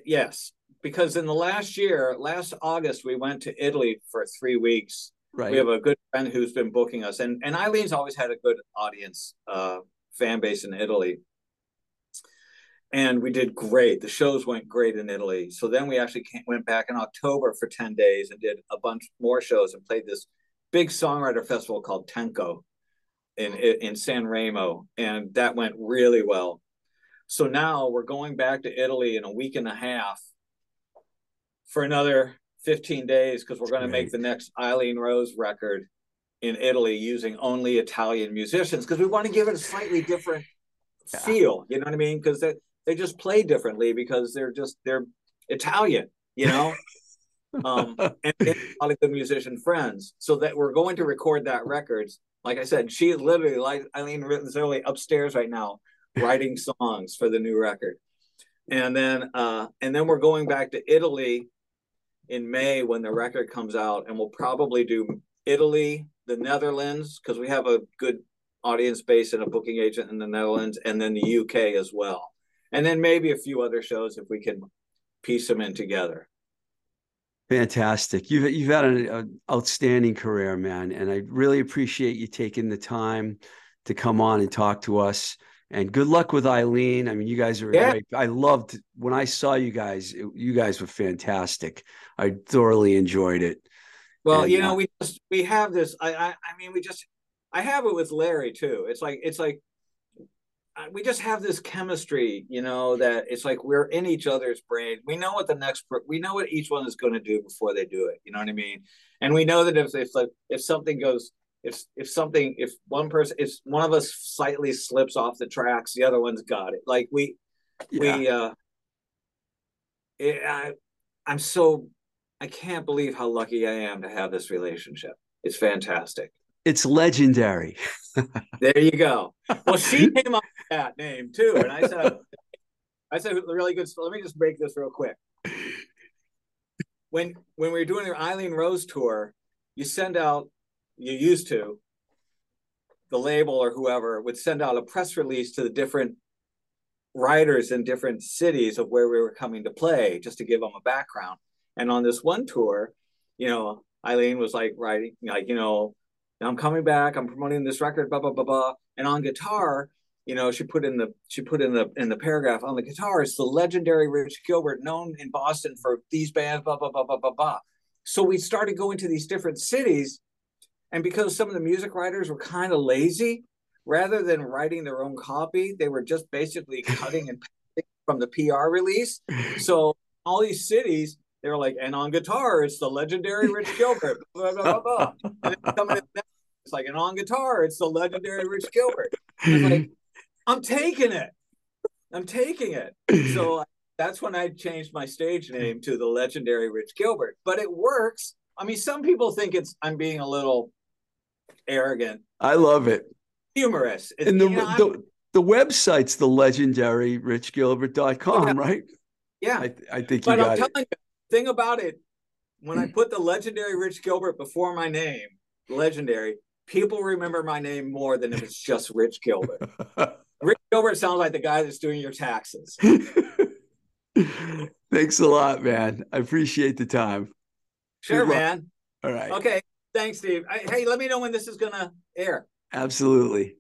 Yes, because in the last year, last August, we went to Italy for three weeks. Right. We have a good friend who's been booking us, and and Eileen's always had a good audience, uh, fan base in Italy. And we did great. The shows went great in Italy. So then we actually came, went back in October for ten days and did a bunch more shows and played this big songwriter festival called Tenco in in San Remo, and that went really well. So now we're going back to Italy in a week and a half for another 15 days because we're going to make the next Eileen Rose record in Italy using only Italian musicians because we want to give it a slightly different Yeah. feel. You know what I mean? Because they, they just play differently because they're just they're Italian, you know. um, and, and a lot of good musician friends. So that we're going to record that records. Like I said, she is literally like Eileen literally upstairs right now writing songs for the new record. And then uh and then we're going back to Italy in May when the record comes out, and we'll probably do Italy, the Netherlands, because we have a good audience base and a booking agent in the Netherlands, and then the UK as well. And then maybe a few other shows if we can piece them in together. Fantastic. You've you've had an, an outstanding career, man, and I really appreciate you taking the time to come on and talk to us. And good luck with Eileen. I mean, you guys are Yeah. great. I loved when I saw you guys. it- you guys were fantastic. I thoroughly enjoyed it. Well, And, you uh, know, we just we have this. I, I I mean, we just I have it with Larry too. It's like it's like uh, we just have this chemistry, you know, that it's like we're in each other's brain. We know what the next we know what each one is going to do before they do it. You know what I mean? And we know that if if like if something goes if if something if one person if one of us slightly slips off the tracks, the other one's got it. Like we Yeah. we uh it, I, i'm so i can't believe how lucky i am to have this relationship it's fantastic It's legendary. there you go well she came up that name too and i said i said really good let me just break this real quick when when we were doing the eileen rose tour you send out you used to the label or whoever would send out a press release to the different writers in different cities of where we were coming to play just to give them a background. And on this one tour, you know, Eileen was like writing, like, you know, I'm coming back, I'm promoting this record, blah, blah, blah, blah. And on guitar, you know, she put in the she put in the in the paragraph on the guitar, it's the legendary Rich Gilbert, known in Boston for these bands, blah, blah, blah, blah, blah, blah. So we started going to these different cities. And because some of the music writers were kind of lazy, rather than writing their own copy, they were just basically cutting and pasting from the PR release. So all these cities, they were like, and on guitar, it's the legendary Rich Gilbert, blah, blah, blah, blah. And then coming in, it's like, and on guitar, it's the legendary Rich Gilbert. I was like, I'm taking it. I'm taking it. So that's when I changed my stage name to the legendary Rich Gilbert. But it works. I mean, some people think it's I'm being a little arrogant, I love it. humorous. It's, And the, you know, the the website's the legendary richgilbert.com, Yeah. right? yeah, I, I think you but I'm it. telling you, the thing about it, when I put the legendary Rich Gilbert before my name, legendary, people remember my name more than if it's just Rich Gilbert. Rich Gilbert sounds like the guy that's doing your taxes. Thanks a lot, man. I appreciate the time. Sure, man. All right. Okay. Thanks, Steve. I, hey, let me know when this is gonna air. Absolutely.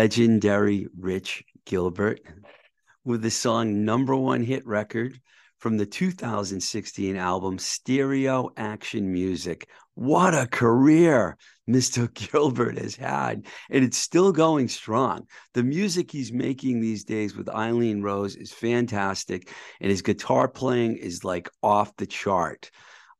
Legendary Rich Gilbert with the song number one hit record from the 2016 album Stereo Action Music. What a career Mr. Gilbert has had, and it's still going strong. The music he's making these days with Eileen Rose is fantastic, and his guitar playing is like off the chart.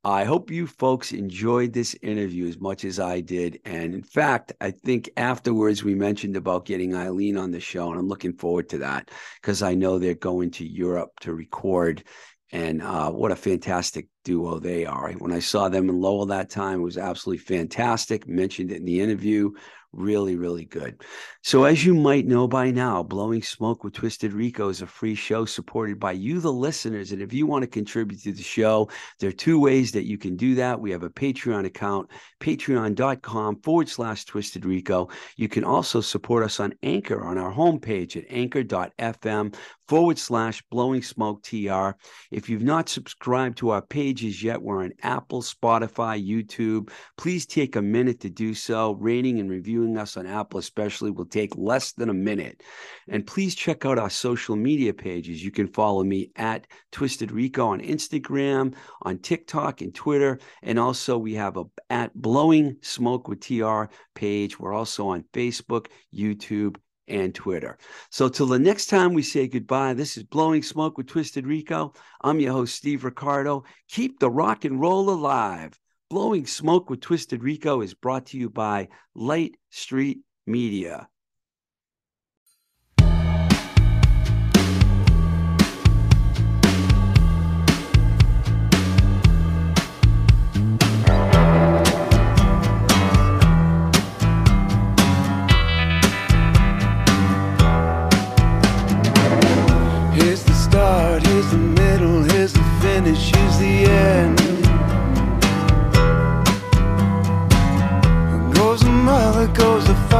I hope you folks enjoyed this interview as much as I did. And in fact, I think afterwards we mentioned about getting Eileen on the show, and I'm looking forward to that because I know they're going to Europe to record. And uh, what a fantastic duo they are. When I saw them in Lowell that time, it was absolutely fantastic. Mentioned it in the interview. Really, really good. So, as you might know by now, Blowing Smoke with Twisted Rico is a free show supported by you, the listeners. And if you want to contribute to the show, there are two ways that you can do that. We have a Patreon account, patreon.com forward slash Twisted Rico. You can also support us on Anchor on our homepage at anchor.fm forward slash blowing smoke TR. If you've not subscribed to our pages yet, we're on Apple, Spotify, YouTube. Please take a minute to do so. Rating and reviewing us on Apple, especially, will take less than a minute. And please check out our social media pages. You can follow me at Twisted Rico on Instagram, on TikTok, and Twitter. And also, we have a at Blowing Smoke with TR page. We're also on Facebook, YouTube, and Twitter. So, till the next time we say goodbye, this is Blowing Smoke with Twisted Rico. I'm your host, Steve Ricardo. Keep the rock and roll alive. Blowing Smoke with Twisted Rico is brought to you by Light Street Media.